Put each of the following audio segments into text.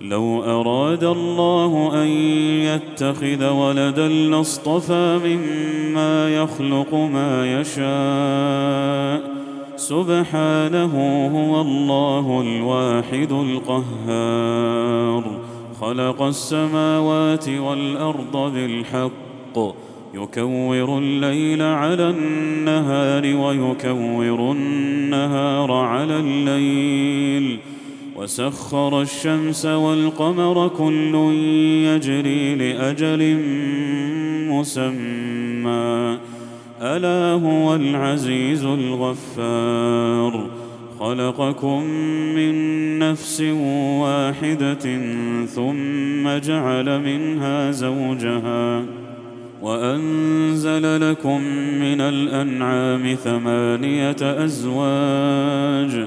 لو أراد الله أن يتخذ ولدا لاصطفى مما يخلق ما يشاء. سبحانه هو الله الواحد القهار. خلق السماوات والأرض بالحق. يكور الليل على النهار ويكور النهار على الليل. وسخر الشمس والقمر كل يجري لأجل مسمى. ألا هو العزيز الغفار. خلقكم من نفس واحدة ثم جعل منها زوجها وأنزل لكم من الأنعام ثمانية أزواج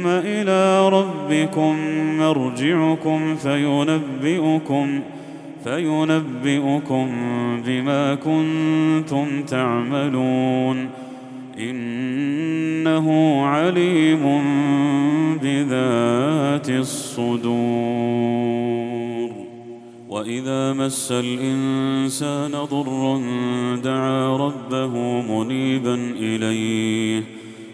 ثم إلى ربكم مرجعكم فينبئكم فينبئكم بما كنتم تعملون إنه عليم بذات الصدور وإذا مس الإنسان ضر دعا ربه منيبا إليه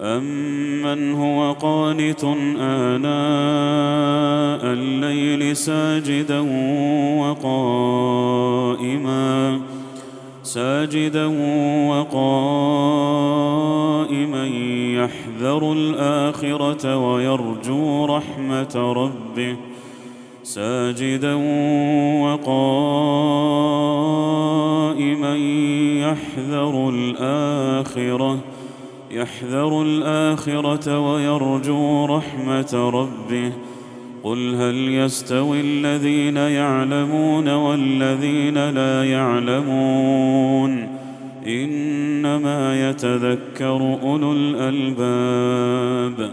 أمن هو قانت آناء الليل ساجدا وقائما ساجدا وقائما يحذر الآخرة ويرجو رحمة ربه ساجدا وقائما يحذر الآخرة. يحذر الآخرة ويرجو رحمة ربه. قل هل يستوي الذين يعلمون والذين لا يعلمون؟ إنما يتذكر أولو الألباب.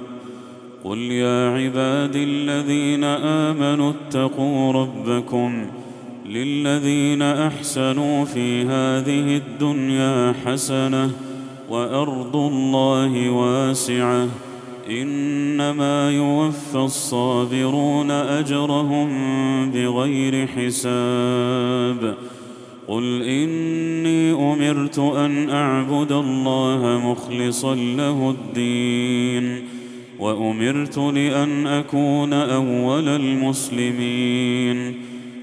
قل يا عبادي الذين آمنوا اتقوا ربكم للذين أحسنوا في هذه الدنيا حسنة وأرض الله واسعة. إنما يوفى الصابرون أجرهم بغير حساب. قل إني أمرت أن أعبد الله مخلصا له الدين وأمرت لأن أكون أول المسلمين.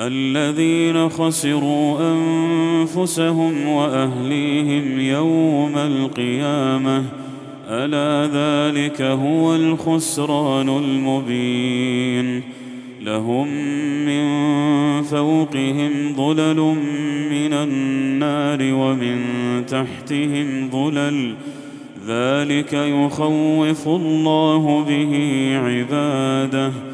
الذين خسروا أنفسهم وأهليهم يوم القيامة ألا ذلك هو الخسران المبين. لهم من فوقهم ظلل من النار ومن تحتهم ظلل ذلك يخوف الله به عباده.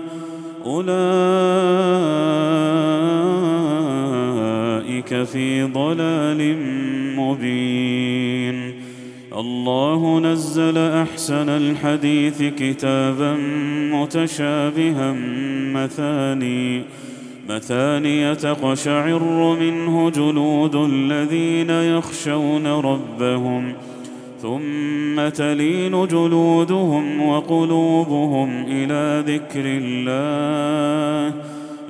أولئك في ضلال مبين. الله نزل أحسن الحديث كتابا متشابها مثاني مثانية تقشعر منه جلود الذين يخشون ربهم. ثم تلين جلودهم وقلوبهم إلى ذكر الله.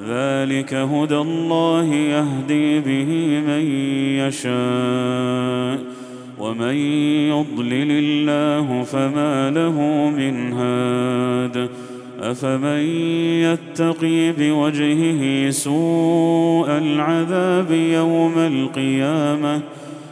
ذلك هدى الله يهدي به من يشاء ومن يضلل الله فما له من هاد. أفمن يتقي بوجهه سوء العذاب يوم القيامة؟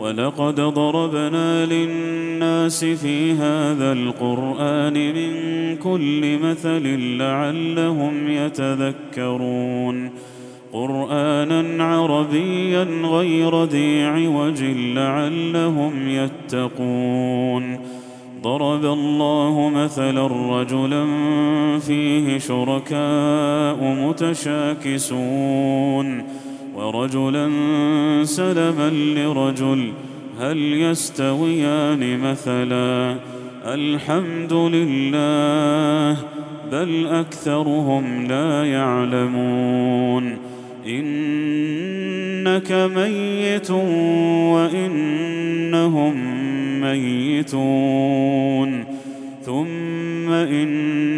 ولقد ضربنا للناس في هذا القرآن من كل مثل لعلهم يتذكرون قرآنا عربيا غير ذي عوج لعلهم يتقون ضرب الله مثلا رجلا فيه شركاء متشاكسون ورجلا سلما لرجل هل يستويان مثلا؟ الحمد لله بل أكثرهم لا يعلمون. إنك ميت وإنهم ميتون. ثم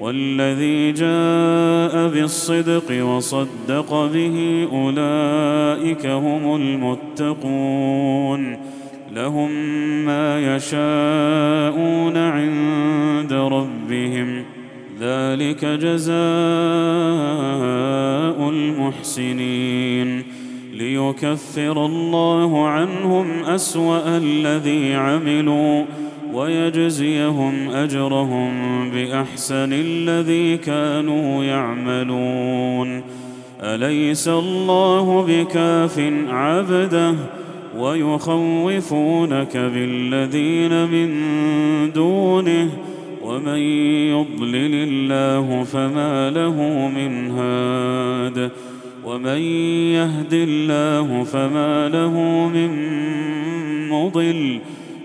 والذي جاء بالصدق وصدق به أولئك هم المتقون. لهم ما يشاءون عند ربهم. ذلك جزاء المحسنين. ليكفر الله عنهم أسوأ الذي عملوا. ويجزيهم أجرهم بأحسن الذي كانوا يعملون. أليس الله بكاف عبده ويخوفونك بالذين من دونه؟ ومن يضلل الله فما له من هاد؟ ومن يهد الله فما له من مضل؟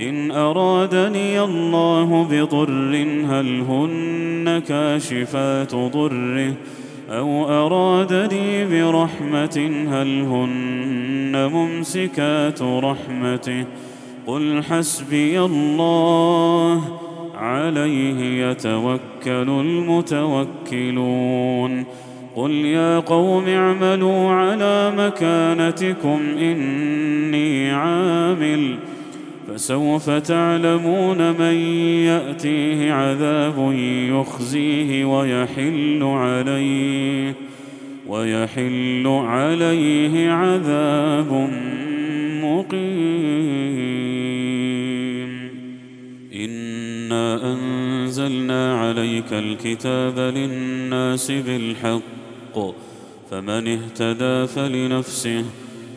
إن أرادني الله بضر هل هن كاشفات ضره؟ أو أرادني برحمة هل هن ممسكات رحمته؟ قل حسبي الله عليه يتوكل المتوكلون. قل يا قوم اعملوا على مكانتكم إني عامل فسوف تعلمون من يأتيه عذاب يخزيه ويحل عليه ويحل عليه عذاب مقيم. إنا أنزلنا عليك الكتاب للناس بالحق فمن اهتدى فلنفسه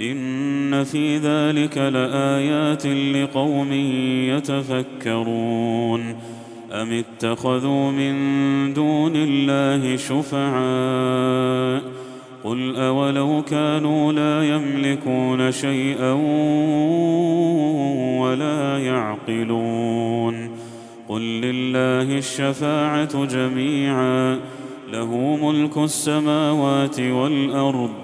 إن في ذلك لآيات لقوم يتفكرون. أم اتخذوا من دون الله شفعاء؟ قل أولو كانوا لا يملكون شيئا ولا يعقلون. قل لله الشفاعة جميعا له ملك السماوات والأرض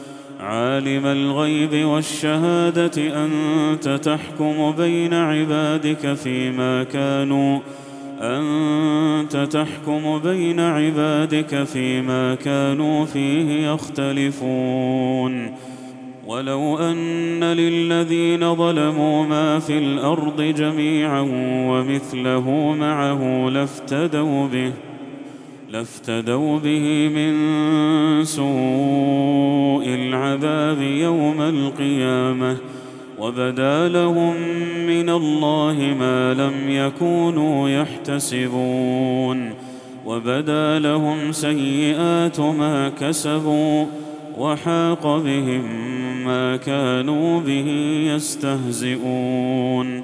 عالم الغيب والشهادة أنت تحكم بين عبادك فيما كانوا أنت تحكم بين عبادك فيما كانوا فيه يختلفون. ولو أن للذين ظلموا ما في الأرض جميعا ومثله معه لافتدوا به. لافتدوا به من سوء العذاب يوم القيامة وبدا لهم من الله ما لم يكونوا يحتسبون وبدا لهم سيئات ما كسبوا وحاق بهم ما كانوا به يستهزئون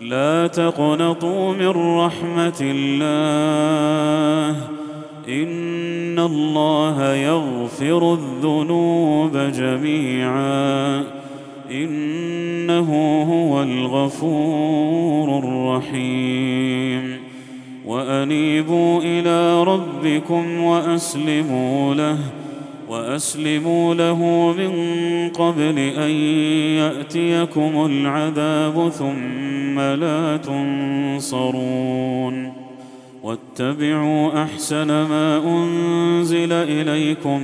لا تقنطوا من رحمة الله. إن الله يغفر الذنوب جميعا. إنه هو الغفور الرحيم. وأنيبوا إلى ربكم وأسلموا له. وأسلموا له من قبل أن يأتيكم العذاب ثم لا تنصرون. واتبعوا أحسن ما أنزل إليكم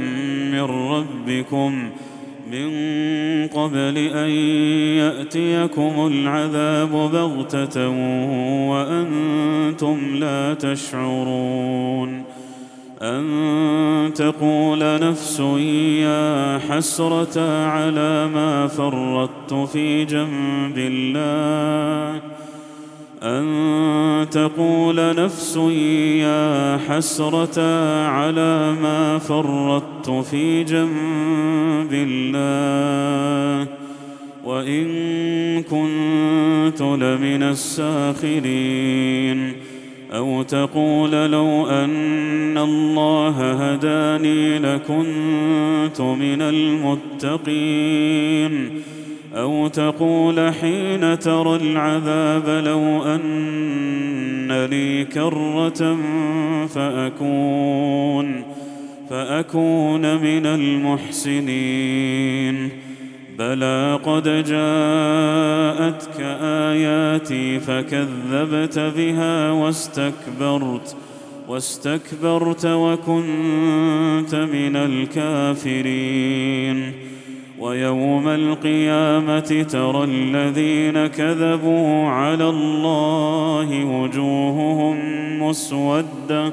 من ربكم من قبل أن يأتيكم العذاب بغتة وأنتم لا تشعرون. أن تقول نفس يا حسرة على ما فرطت في جنب الله. أن تقول نفس يا حسرة على ما فرطت في جنب الله. وإن كنت لمن الساخرين. أو تقول لو أن الله هداني لكنت من المتقين. أو تقول حين ترى العذاب لو أن لي كرة فأكون فأكون من المحسنين. بلى قد جاءتك آياتي فكذبت بها واستكبرت واستكبرت وكنت من الكافرين. ويوم القيامه ترى الذين كذبوا على الله وجوههم مسوده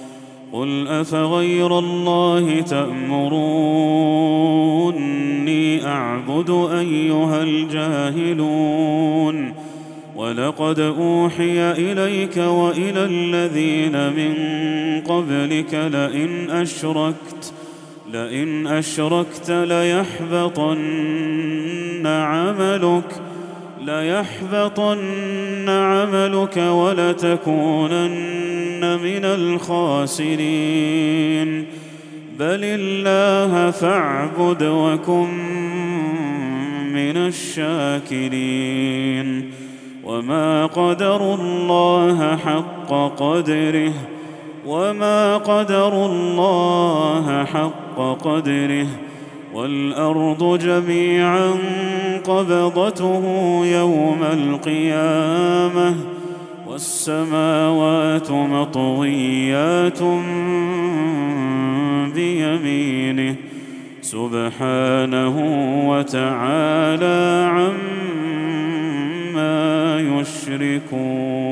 قل افغير الله تامروني اعبد ايها الجاهلون ولقد اوحي اليك والى الذين من قبلك لئن اشركت لئن اشركت ليحبطن عملك ليحبطن عملك ولتكونن من الخاسرين بل الله فاعبد وكن من الشاكرين وما قدروا الله حق قدره وما قدروا الله حق قدره والأرض جميعا قبضته يوم القيامة والسماوات مطويات بيمينه سبحانه وتعالى عما يشركون.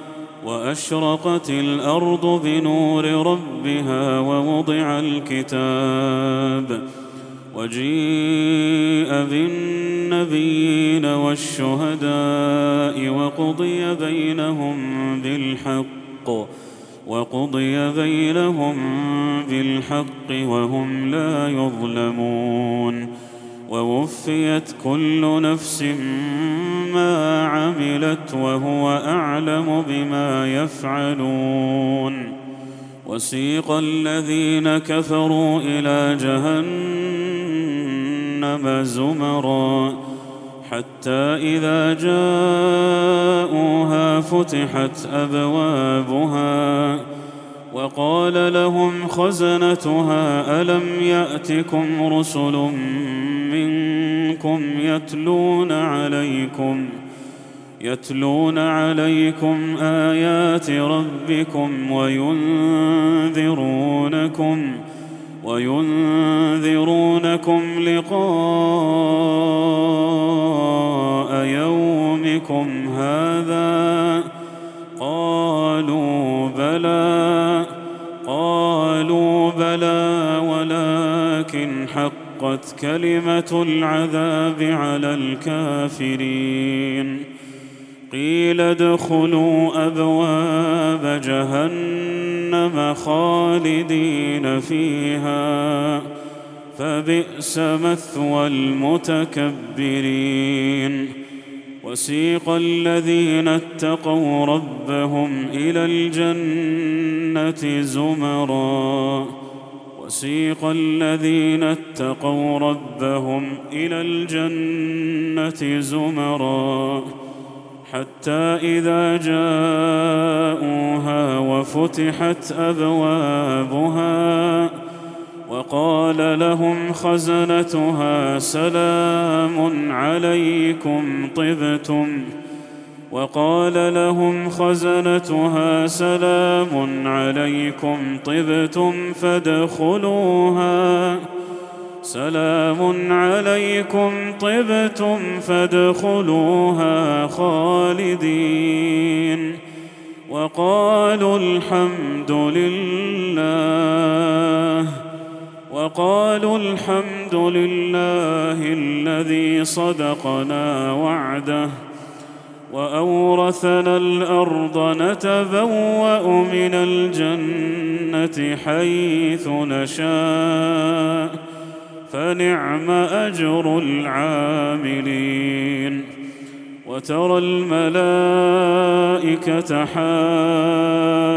وأشرقت الأرض بنور ربها ووضع الكتاب وجيء بالنبيين والشهداء وقضي بينهم بالحق وقضي بينهم بالحق وهم لا يظلمون ووفيت كل نفس ما عملت وهو أعلم بما يفعلون. وسيق الذين كفروا إلى جهنم زمرا حتى إذا جاءوها فتحت أبوابها وقال لهم خزنتها ألم يأتكم رسل منكم يتلون عليكم يتلون عليكم آيات ربكم وينذرونكم وينذرونكم لقاء يومكم هذا. قالوا بلى قالوا بلى ولكن حقت كلمة العذاب على الكافرين. قيل ادخلوا أبواب جهنم خالدين فيها فبئس مثوى المتكبرين. وسيق الذين اتقوا ربهم إلى الجنة زمرا. وسيق الذين اتقوا ربهم إلى الجنة زمرا حتى إذا جاءوها وفتحت أبوابها وقال لهم خزنتها سلام عليكم طبتم وقال لهم خزنتها سلام عليكم طبتم فادخلوها. سلام عليكم طبتم فادخلوها خالدين. وقالوا الحمد لله. وقالوا الحمد لله الذي صدقنا وعده. وأورثنا الأرض نتبوأ من الجنة حيث نشاء فنعم أجر العاملين. وترى الملائكة حافين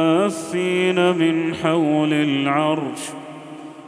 من حول العرش